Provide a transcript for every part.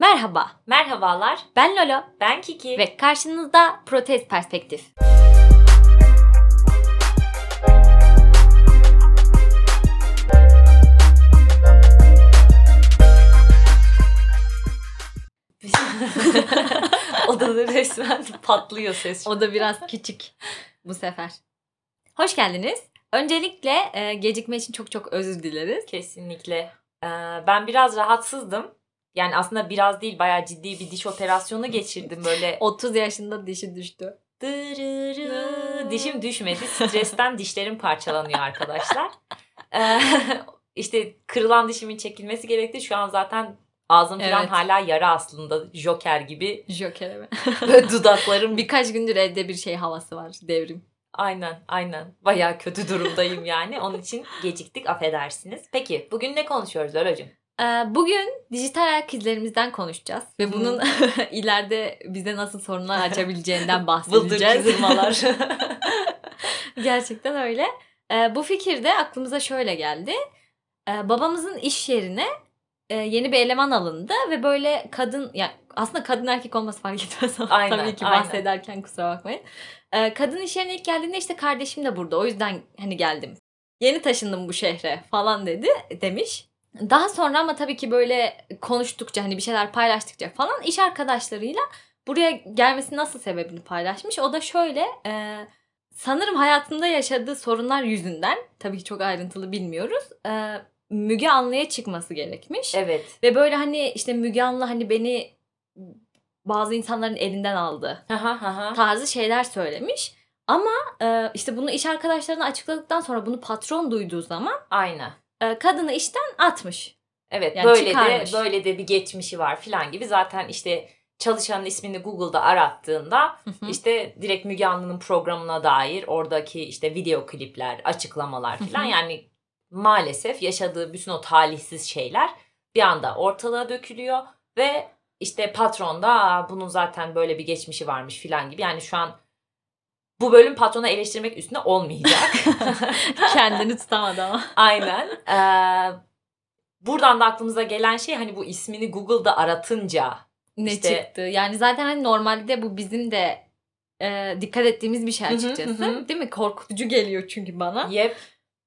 Merhaba, Merhabalar, ben Lolo ben Kiki. ve karşınızda Protest Perspektif. Odada resmen patlıyor ses. O da biraz küçük bu sefer. Hoş geldiniz. Öncelikle e, gecikme için çok çok özür dileriz. Kesinlikle. Ee, ben biraz rahatsızdım. Yani aslında biraz değil bayağı ciddi bir diş operasyonu geçirdim böyle. 30 yaşında dişi düştü. Dırırı. Dişim düşmedi. Stresten dişlerim parçalanıyor arkadaşlar. Ee, işte kırılan dişimin çekilmesi gerekti. Şu an zaten ağzım falan Evet. hala yara aslında. Joker gibi. Joker mi? Böyle dudaklarım Birkaç gündür evde bir şey havası var. Devrim. Aynen aynen. Bayağı kötü durumdayım yani. Onun için geciktik affedersiniz. Peki bugün ne konuşuyoruz Lolacığım? Ee, Bugün dijital ayak izlerimizden konuşacağız. Ve bunun ileride bize nasıl sorunlar açabileceğinden Bıldır bahsedeceğiz. kızılmalar. Gerçekten öyle. Ee, bu fikir de aklımıza şöyle geldi. Ee, babamızın iş yerine e, yeni bir eleman alındı ve böyle kadın ya aslında kadın erkek olması fark etmez ama Aynen, tabii ki aynen. bahsederken kusura bakmayın. Kadın iş yerine ilk geldiğinde işte kardeşim de burada o yüzden hani geldim. Yeni taşındım bu şehre falan dedi demiş. Daha sonra ama tabii ki böyle konuştukça hani bir şeyler paylaştıkça falan iş arkadaşlarıyla buraya gelmesi nasıl sebebini paylaşmış. O da şöyle e, sanırım hayatında yaşadığı sorunlar yüzünden tabii ki çok ayrıntılı bilmiyoruz. e, Müge Anlı'ya çıkması gerekmiş. evet. Ve böyle hani işte Müge Anlı hani beni bazı insanların elinden aldı Aha, aha. tarzı şeyler söylemiş. Ama e, işte bunu iş arkadaşlarına açıkladıktan sonra bunu patron duyduğu zaman Aynen. E, kadını işten atmış. Evet Yani böyle çıkarmış. de böyle de bir geçmişi var filan gibi. Zaten işte çalışanın ismini Google'da arattığında işte direkt Müge Anlı'nın programına dair oradaki işte video klipler, açıklamalar filan yani maalesef yaşadığı bütün o talihsiz şeyler bir anda ortalığa dökülüyor ve işte patron da "Aa, bunun zaten böyle bir geçmişi varmış filan gibi. Yani şu an bu bölüm patrona eleştirmek üstüne olmayacak. Kendini tutamadı ama. Aynen. Ee, buradan da aklımıza gelen şey hani bu ismini Google'da aratınca Ne İşte- çıktı? Yani zaten hani normalde bu bizim de e, dikkat ettiğimiz bir şey hı, açıkçası. hı hı. Değil mi? Korkutucu geliyor çünkü bana. yep.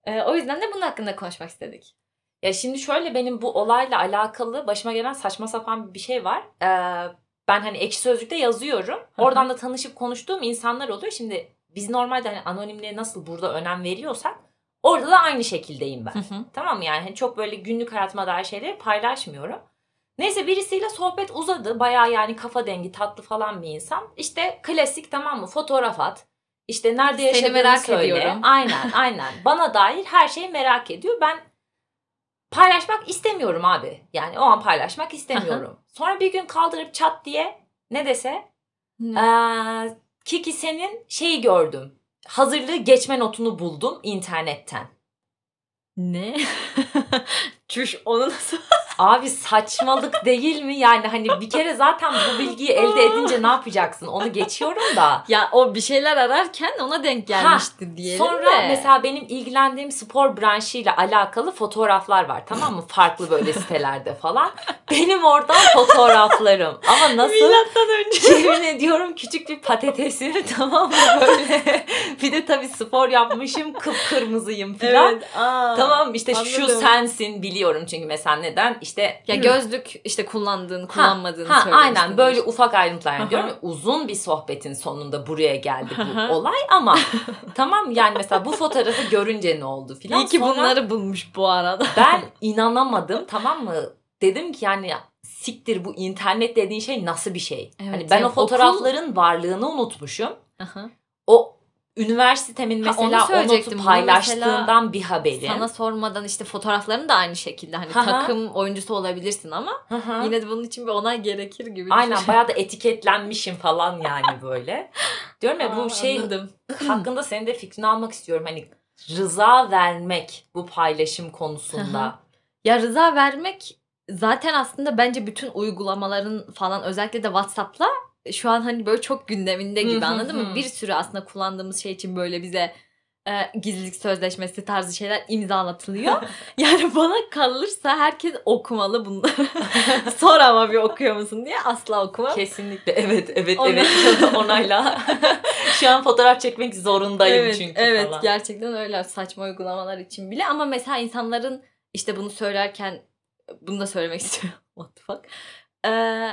E, o yüzden de bunun hakkında konuşmak istedik. Ya şimdi şöyle benim bu olayla alakalı başıma gelen saçma sapan bir şey var. Ee, ben hani ekşi sözlükte yazıyorum. Oradan da tanışıp konuştuğum insanlar oluyor. Şimdi biz normalde hani anonimliğe nasıl burada önem veriyorsak orada da aynı şekildeyim ben. Tamam mı? Yani hani çok böyle günlük hayatıma dair şeyleri paylaşmıyorum. Neyse birisiyle sohbet uzadı. Bayağı yani kafa dengi tatlı falan bir insan. İşte klasik tamam mı? Fotoğraf at. İşte nerede Seni yaşadığını merak söyle. ediyorum. Aynen aynen. Bana dair her şeyi merak ediyor. Ben paylaşmak istemiyorum abi. Yani o an paylaşmak istemiyorum. Sonra bir gün kaldırıp çat diye ne dese Ne? ee, Kiki senin şeyi gördüm. Hazırlığı geçme notunu buldum internetten. ne? Çüş onu nasıl? Abi saçmalık değil mi? Yani hani bir kere zaten bu bilgiyi elde edince ne yapacaksın? Onu geçiyorum da. Ya o bir şeyler ararken ona denk gelmişti diyelim Sonra de. mesela benim ilgilendiğim spor branşıyla alakalı fotoğraflar var tamam mı? Farklı böyle sitelerde falan. Benim oradan fotoğraflarım. Ama nasıl? Milattan önce. Yemin ediyorum küçük bir patatesim tamam mı böyle. Bir de tabii spor yapmışım kıpkırmızıyım falan. Evet. Aa, Tamam işte şu anladım. sensin biliyorum çünkü mesela neden işte Ya gözlük işte kullandığını, Ha, kullanmadığını ha, söylemiştin. aynen böyle ufak ayrıntılar hı. diyorum. ya, Uzun bir sohbetin sonunda buraya geldi bu olay ama tamam yani mesela bu fotoğrafı görünce ne oldu filan. İyi ki Sonra bunları bulmuş bu arada. ben inanamadım tamam mı? Dedim ki yani siktir bu internet dediğin şey nasıl bir şey? Evet, hani ben yani o fotoğrafların varlığını unutmuşum. Aha. O üniversitemin Ha, onu mesela o, söyleyecektim. notu Bunu paylaştığından bir haberim. Sana sormadan işte fotoğrafların da aynı şekilde. Hani Hı hı. takım oyuncusu olabilirsin ama Hı hı. yine de bunun için bir onay gerekir gibi. Aynen şey. bayağı da etiketlenmişim falan yani böyle. Diyorum ya bu Aa, şey anladım. hakkında senin de fikrini almak istiyorum. Hani rıza vermek bu paylaşım konusunda. Ya rıza vermek zaten aslında bence bütün uygulamaların falan özellikle de WhatsApp'la şu an hani böyle çok gündeminde gibi anladın mı? Bir sürü aslında kullandığımız şey için böyle bize e, gizlilik sözleşmesi tarzı şeyler imzalatılıyor. yani bana kalırsa herkes okumalı bunları. Sor ama bir okuyor musun diye asla okumam. Kesinlikle evet evet Ona- evet onayla. Şu an fotoğraf çekmek zorundayım evet, çünkü evet falan. gerçekten öyle saçma uygulamalar için bile ama mesela insanların işte bunu söylerken bunu da söylemek istiyorum. What the fuck? Ee,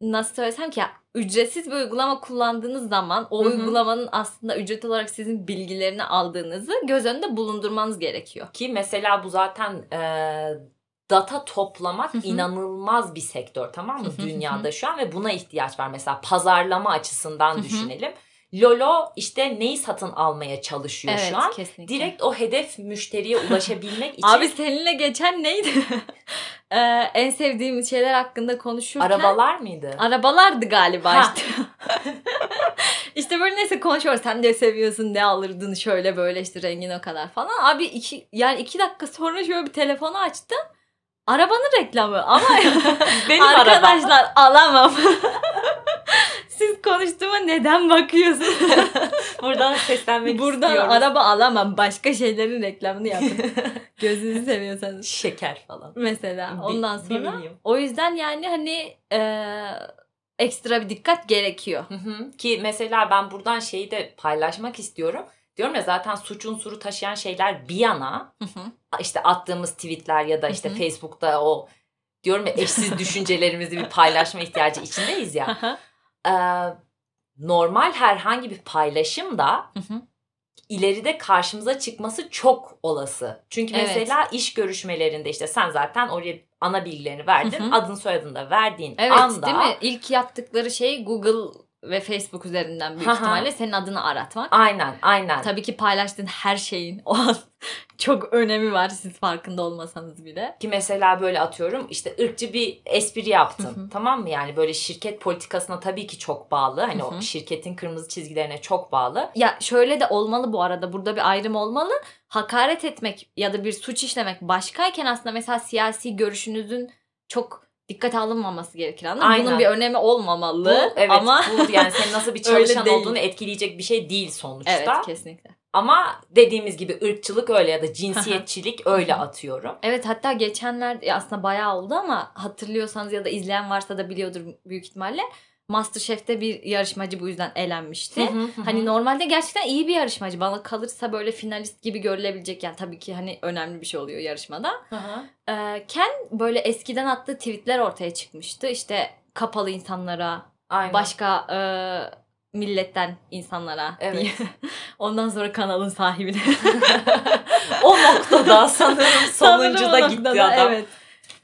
nasıl söylesem ki ya ücretsiz bir uygulama kullandığınız zaman o Hı hı. uygulamanın aslında ücret olarak sizin bilgilerini aldığınızı göz önünde bulundurmanız gerekiyor. Ki mesela bu zaten e, data toplamak Hı hı. inanılmaz bir sektör tamam mı Hı hı hı dünyada şu an ve buna ihtiyaç var. Mesela pazarlama açısından Hı hı. Lolo işte neyi satın almaya çalışıyor evet şu an? kesinlikle. Direkt o hedef müşteriye ulaşabilmek için Abi seninle geçen neydi? Ee, en sevdiğimiz şeyler hakkında konuşurken arabalar mıydı? Arabalardı galiba Ha. işte. işte böyle neyse konuşuyoruz. Sen de seviyorsun ne alırdın şöyle böyle işte rengin o kadar falan. Abi iki, yani iki dakika sonra şöyle bir telefonu açtım. Arabanın reklamı ama Benim arkadaşlar alamam. Konuştuğuma neden bakıyorsunuz? Buradan seslenmek Buradan istiyorum. araba alamam. Başka şeylerin reklamını yapın. Gözünüzü seviyorsanız. Şeker falan. Mesela Bir- ondan sonra. milyon. O yüzden yani hani e, ekstra bir dikkat gerekiyor. Hı hı. Ki mesela ben buradan şeyi de paylaşmak istiyorum. Diyorum ya zaten suç unsuru taşıyan şeyler bir yana Hı hı. işte attığımız tweetler ya da işte Hı hı. Facebook'ta o diyorum ya eşsiz düşüncelerimizi bir paylaşma ihtiyacı içindeyiz ya. Ee, normal herhangi bir paylaşım da Hı hı. ileride karşımıza çıkması çok olası. Çünkü Evet. mesela iş görüşmelerinde işte sen zaten oraya ana bilgilerini verdin. Hı hı. Adın soyadını da verdiğin Evet anda değil mi? İlk yaptıkları şey Google ve Facebook üzerinden büyük ihtimalle senin adını aratmak. Aynen aynen. Tabii ki paylaştığın her şeyin o an çok önemi var siz farkında olmasanız bile. Ki mesela böyle atıyorum işte ırkçı bir espri hı. Tamam mı? Yani böyle şirket politikasına tabii ki çok bağlı. Hani o şirketin kırmızı çizgilerine çok bağlı. Ya şöyle de olmalı bu arada burada bir ayrım olmalı. Hakaret etmek ya da bir suç işlemek başkayken aslında mesela siyasi görüşünüzün çok dikkate alınmaması gerekir anladın? Aynen. Bunun bir önemi olmamalı Bu evet ama bu yani senin nasıl bir çalışan olduğunu etkileyecek bir şey değil sonuçta. evet kesinlikle. Ama dediğimiz gibi ırkçılık öyle ya da cinsiyetçilik öyle atıyorum. Evet hatta geçenler aslında bayağı oldu ama hatırlıyorsanız ya da izleyen varsa da biliyordur büyük ihtimalle. Masterchef'te bir yarışmacı bu yüzden elenmişti. Hı hı hı. Hani normalde gerçekten iyi bir yarışmacı. Bana kalırsa böyle finalist gibi görülebilecek yani tabii ki hani önemli bir şey oluyor yarışmada. Hı hı. Ee, Ken böyle eskiden attığı tweetler ortaya çıkmıştı. İşte kapalı insanlara, Aynen. başka e, milletten insanlara Evet. diye. Ondan sonra kanalın sahibine. o noktada sanırım sonuncu Sanırım da o gitti adam. Evet.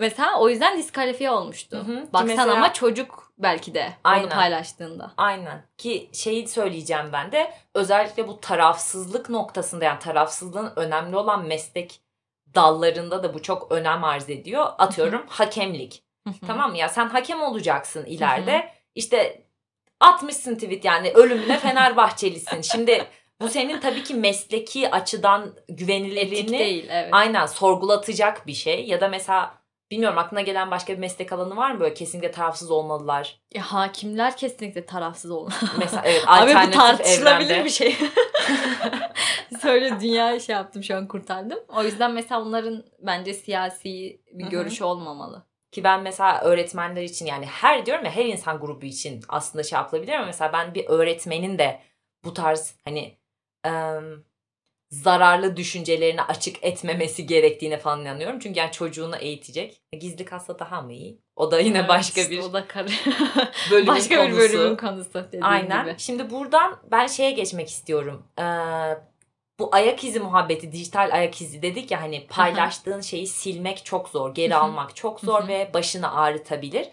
Mesela o yüzden diskalifiye olmuştu. Hı hı. Baksan mesela- ama çocuk belki de Aynen. onu paylaştığında. Aynen. Ki şeyi söyleyeceğim ben de özellikle bu tarafsızlık noktasında yani tarafsızlığın önemli olan meslek dallarında da bu çok önem arz ediyor. Atıyorum hakemlik. Tamam mı ya sen hakem olacaksın ileride. İşte atmışsın tweet yani ölümüne Fenerbahçelisin. Şimdi bu senin tabii ki mesleki açıdan Etik güvenilirliğini değil evet. aynen sorgulatacak bir şey. Ya da mesela bilmiyorum aklına gelen başka bir meslek alanı var mı böyle kesinlikle tarafsız olmalılar. Ya, hakimler kesinlikle tarafsız olmalı. Mesela evet Abi bu alternatif tartışılabilir evrende. bir şey. Söyle dünya şey yaptım şu an kurtardım. O yüzden mesela onların bence siyasi bir görüşü olmamalı. Ki ben mesela öğretmenler için yani her diyorum ya her insan grubu için aslında şey yapılabilir ama mesela ben bir öğretmenin de bu tarz hani em, zararlı düşüncelerini açık etmemesi gerektiğine falan inanıyorum. Çünkü yani çocuğunu eğitecek. Gizli kalsa daha mı iyi? O da yine Evet, başka işte bir o da karı. bölümün başka konusu. bir bölümün konusu Aynen. gibi. Şimdi buradan ben şeye geçmek istiyorum. Ee, bu ayak izi muhabbeti, dijital ayak izi dedik ya hani paylaştığın şeyi silmek çok zor, geri almak çok zor ve başını ağrıtabilir.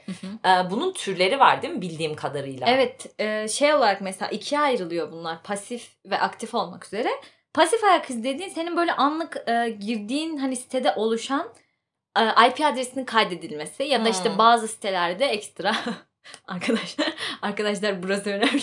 Ee, bunun türleri var değil mi bildiğim kadarıyla? Evet e, şey olarak mesela ikiye ayrılıyor bunlar pasif ve aktif olmak üzere. Pasif ayak izi dediğin senin böyle anlık e, girdiğin hani sitede oluşan e, IP adresinin kaydedilmesi ya da Hmm. işte bazı sitelerde ekstra arkadaşlar arkadaşlar burası önemli.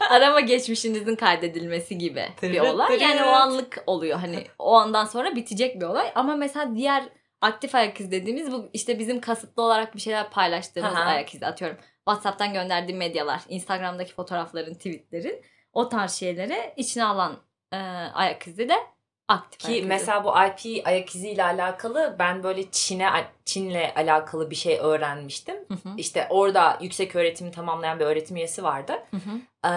Arama geçmişinizin kaydedilmesi gibi bir olay. Yani o anlık oluyor. Hani o andan sonra bitecek bir olay ama mesela diğer aktif ayak izi dediğimiz bu işte bizim kasıtlı olarak bir şeyler paylaştığımız Aha. ayak izi atıyorum. WhatsApp'tan gönderdiğim medyalar, Instagram'daki fotoğrafların, tweetlerin o tarz şeyleri içine alan e, ayak izi de aktif Ki mesela bu IP ayak iziyle alakalı ben böyle Çin'e Çin'le alakalı bir şey öğrenmiştim. Hı hı, İşte orada yüksek öğretimi tamamlayan bir öğretim üyesi vardı. hı hı. Ee,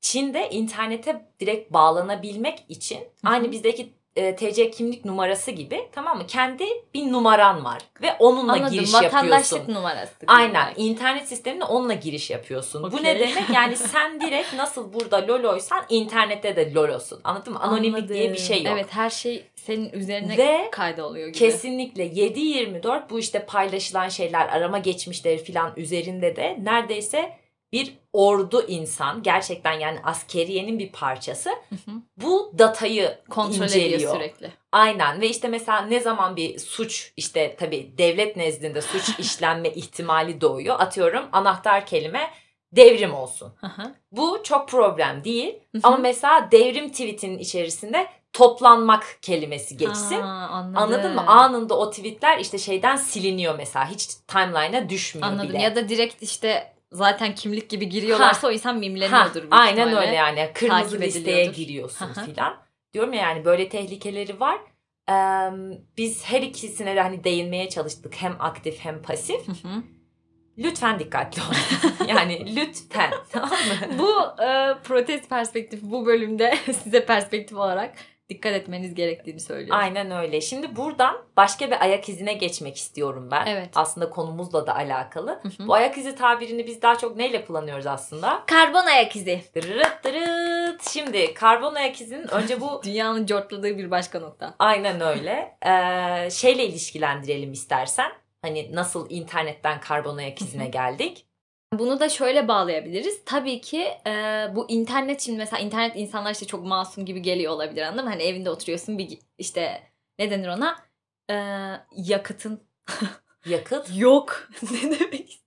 Çin'de internete direkt bağlanabilmek için hı. aynı bizdeki e, TC kimlik numarası gibi tamam mı? Kendi bir numaran var ve onunla Anladım. giriş Vatandaşlık yapıyorsun. numarası. gibi Aynen. belki. internet sistemine onunla giriş yapıyorsun. Bu Okey. ne demek? Yani sen direkt nasıl burada loloysan internette de lolosun. Anladın mı? Anonimlik diye bir şey yok. Evet her şey senin üzerine Ve kaydoluyor gibi. Kesinlikle 7-24 bu işte paylaşılan şeyler arama geçmişleri falan üzerinde de neredeyse bir ordu insan gerçekten yani askeriyenin bir parçası Hı hı. bu datayı Kontrol inceliyor. ediyor sürekli. Aynen ve işte mesela ne zaman bir suç işte tabii devlet nezdinde suç işlenme ihtimali doğuyor. Atıyorum anahtar kelime devrim olsun. Hı hı. Bu çok problem değil Hı hı. ama mesela devrim tweetinin içerisinde toplanmak kelimesi geçsin. Anladım. Anladın mı? Anında o tweetler işte şeyden siliniyor mesela. Hiç timeline'a düşmüyor Anladım. bile. Ya da direkt işte zaten kimlik gibi giriyorlarsa o insan Ha, mimleniyordur. büyük aynen ihtimalle. öyle yani. Kırmızı Takip listeye giriyorsun filan. Diyorum ya yani böyle tehlikeleri var. Ee, biz her ikisine de hani değinmeye çalıştık. Hem aktif hem pasif. Hı hı. Lütfen dikkatli olun. yani lütfen. Tamam mı? bu e, protest perspektifi bu bölümde size perspektif olarak dikkat etmeniz gerektiğini söylüyor. Aynen öyle. Şimdi buradan başka bir ayak izine geçmek istiyorum ben. Evet. Aslında konumuzla da alakalı. Hı hı. Bu ayak izi tabirini biz daha çok neyle kullanıyoruz aslında? Karbon ayak izi. Dırırıt dırıt. Şimdi karbon ayak izinin önce bu Dünyanın cortladığı bir başka nokta. aynen öyle. Ee, şeyle ilişkilendirelim istersen. Hani nasıl internetten karbon ayak izine geldik. Bunu da şöyle bağlayabiliriz. Tabii ki e, bu internet şimdi mesela internet insanlar işte çok masum gibi geliyor olabilir anladın mı? Hani evinde oturuyorsun bir işte ne denir ona? E, yakıtın Yakıt. yok. ne demek?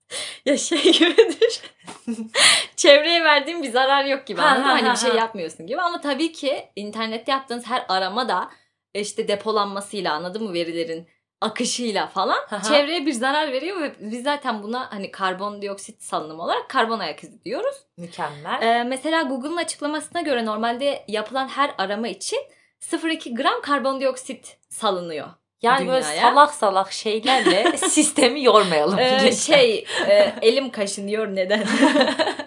Ya şey gibidir. Çevreye verdiğin bir zarar yok gibi anladın mı? ha, Hani ha, bir şey yapmıyorsun gibi. Ama tabii ki internette yaptığınız her arama da işte depolanmasıyla anladın mı verilerin akışıyla falan çevreye bir zarar veriyor ve biz zaten buna hani karbondioksit salınımı olarak karbon ayak izi diyoruz. Mükemmel. Ee, mesela Google'ın açıklamasına göre normalde yapılan her arama için 0,2 gram karbondioksit salınıyor. yani böyle dünyaya. salak salak şeylerle sistemi yormayalım. Ee, şey e, elim kaşınıyor neden?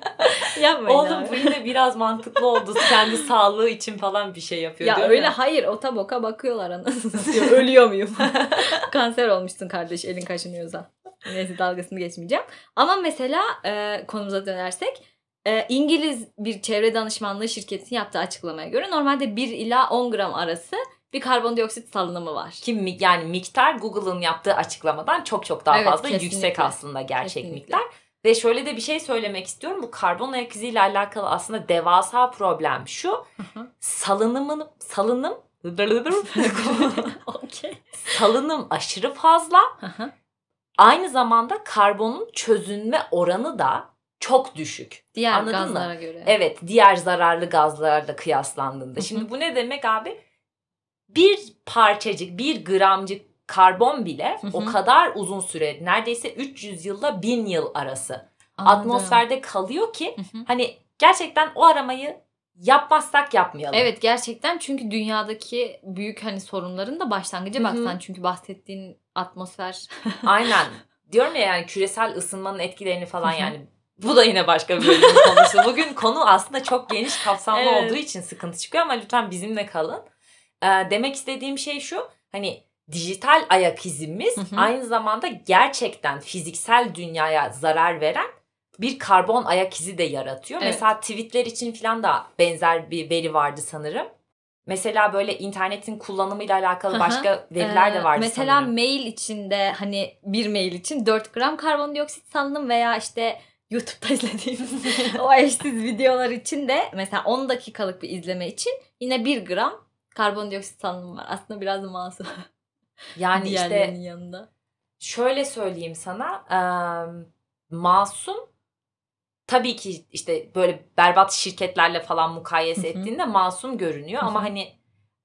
Yapmayın Oğlum abi. bu yine biraz mantıklı oldu. Kendi sağlığı için falan bir şey yapıyor. Ya öyle mi? hayır ota boka bakıyorlar anasını. Ölüyor muyum? Kanser olmuşsun kardeş elin kaşınıyorsa. Neyse dalgasını geçmeyeceğim. Ama mesela e, konumuza dönersek e, İngiliz bir çevre danışmanlığı şirketinin yaptığı açıklamaya göre normalde 1 ila 10 gram arası bir karbondioksit salınımı var. Ki yani miktar Google'ın yaptığı açıklamadan çok çok daha Evet, fazla kesinlikle. yüksek aslında gerçek Kesinlikle. miktar. Ve şöyle de bir şey söylemek istiyorum. Bu karbon ayak iziyle alakalı aslında devasa problem şu. hı. Salınımın salınım salınım aşırı fazla. Hı. Aynı zamanda karbonun çözünme oranı da çok düşük. Diğer Anladın mı? gazlara göre. Evet, diğer zararlı gazlarla kıyaslandığında. Şimdi bu ne demek abi? Bir parçacık, bir gramcık karbon bile o kadar uzun süre, neredeyse 300 yılla 1000 yıl arası Anladım. atmosferde kalıyor ki hani gerçekten o aramayı yapmazsak yapmayalım. Evet gerçekten çünkü dünyadaki büyük hani sorunların da başlangıcı baksan çünkü bahsettiğin atmosfer Aynen. Diyorum ya yani küresel ısınmanın etkilerini falan yani bu da yine başka bir bölümün konusu. Bugün konu aslında çok geniş kapsamlı Evet. olduğu için sıkıntı çıkıyor ama lütfen bizimle kalın. Ee, demek istediğim şey şu hani dijital ayak izimiz Hı hı. aynı zamanda gerçekten fiziksel dünyaya zarar veren bir karbon ayak izi de yaratıyor. Evet. Mesela tweetler için falan da benzer bir veri vardı sanırım. Mesela böyle internetin kullanımıyla alakalı hı. başka veriler de Ee, vardı Mesela sanırım. mail içinde hani bir mail için 4 gram karbondioksit salınım veya işte YouTube'da izlediğimiz o eşsiz videolar için de mesela 10 dakikalık bir izleme için yine 1 gram karbondioksit salınımı var. Aslında biraz masum. Yani işte yanında. şöyle söyleyeyim sana eee, masum tabii ki işte böyle berbat şirketlerle falan mukayese ettiğinde masum görünüyor ama hani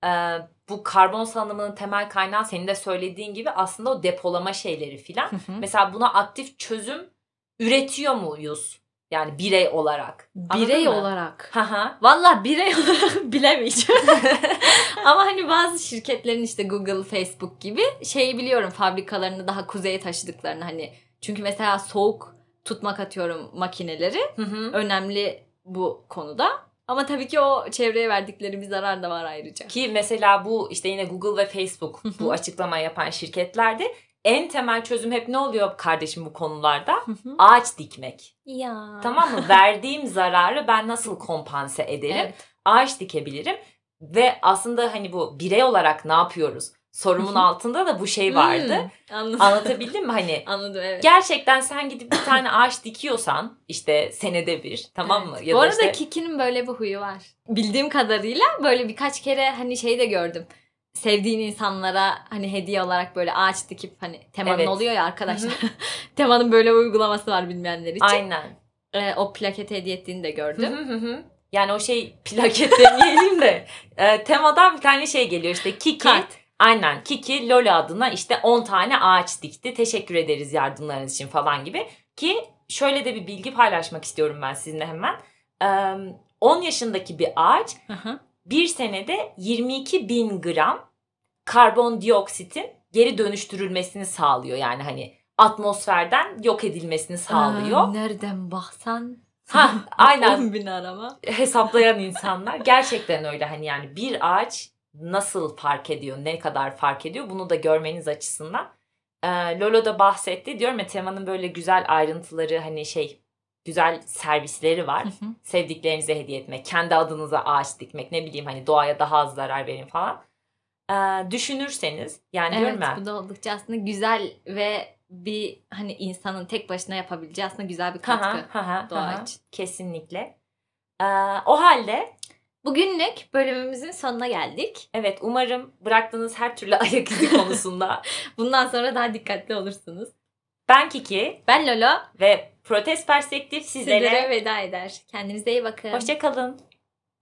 eee, bu karbon salınımının temel kaynağı senin de söylediğin gibi aslında o depolama şeyleri filan. Mesela buna aktif çözüm üretiyor muyuz? Yani birey olarak. Birey olarak. Haha. Valla birey olarak bilemeyeceğim. Ama hani bazı şirketlerin işte Google, Facebook gibi şeyi biliyorum fabrikalarını daha kuzeye taşıdıklarını hani. Çünkü mesela soğuk tutmak atıyorum makineleri Hı hı. önemli bu konuda. Ama tabii ki o çevreye verdikleri bir zarar da var ayrıca. Ki mesela bu işte yine Google ve Facebook bu açıklama yapan şirketlerde en temel çözüm hep ne oluyor kardeşim bu konularda? Ağaç dikmek. ya. Tamam mı? Verdiğim zararı ben nasıl kompanse ederim? Evet. Ağaç dikebilirim. Ve aslında hani bu birey olarak ne yapıyoruz? Sorumun Hı hı. altında da bu şey vardı. Hmm, anladım. Anlatabildim mi? Hani Anladım evet. gerçekten sen gidip bir tane ağaç dikiyorsan işte senede bir tamam mı? Evet. Bu arada işte- Kiki'nin böyle bir huyu var. Bildiğim kadarıyla böyle birkaç kere hani şey de gördüm. Sevdiğin insanlara hani hediye olarak böyle ağaç dikip hani Tema'nın Evet. oluyor ya arkadaşlar. Tema'nın böyle uygulaması var bilmeyenler için. Aynen. Ee, o plaketi hediye ettiğini de gördüm. hı hı hı. Yani o şey plaket demeyelim de e, temadan bir tane şey geliyor işte Kiki. Kart. Aynen Kiki Lola adına işte 10 tane ağaç dikti. Teşekkür ederiz yardımlarınız için falan gibi. Ki şöyle de bir bilgi paylaşmak istiyorum ben sizinle hemen. Ee, 10 yaşındaki bir ağaç Hı hı. Bir senede 22 bin gram karbondioksitin geri dönüştürülmesini sağlıyor. Yani hani atmosferden yok edilmesini sağlıyor. Aa, nereden baksan. Ha, aynen 10 bin arama. hesaplayan insanlar gerçekten öyle hani yani bir ağaç nasıl fark ediyor, ne kadar fark ediyor bunu da görmeniz açısından. Ee, Lolo da bahsetti diyorum ya temanın böyle güzel ayrıntıları hani şey güzel servisleri var. Hı hı. Sevdiklerinize hediye etmek, kendi adınıza ağaç dikmek ne bileyim hani doğaya daha az zarar verin falan. Ee, düşünürseniz yani diyorum Evet ya bu da oldukça aslında güzel ve bir hani insanın tek başına yapabileceği aslında güzel bir katkı. hı hı, doğa hı. için. Kesinlikle. Ee, o halde Bugünlük bölümümüzün sonuna geldik. evet umarım bıraktığınız her türlü ayak izi konusunda Bundan sonra daha dikkatli olursunuz. Ben Kiki Ben Lolo. ve Protest Perspektif sizlere Sizlere veda eder. Kendinize iyi bakın. hoşça kalın.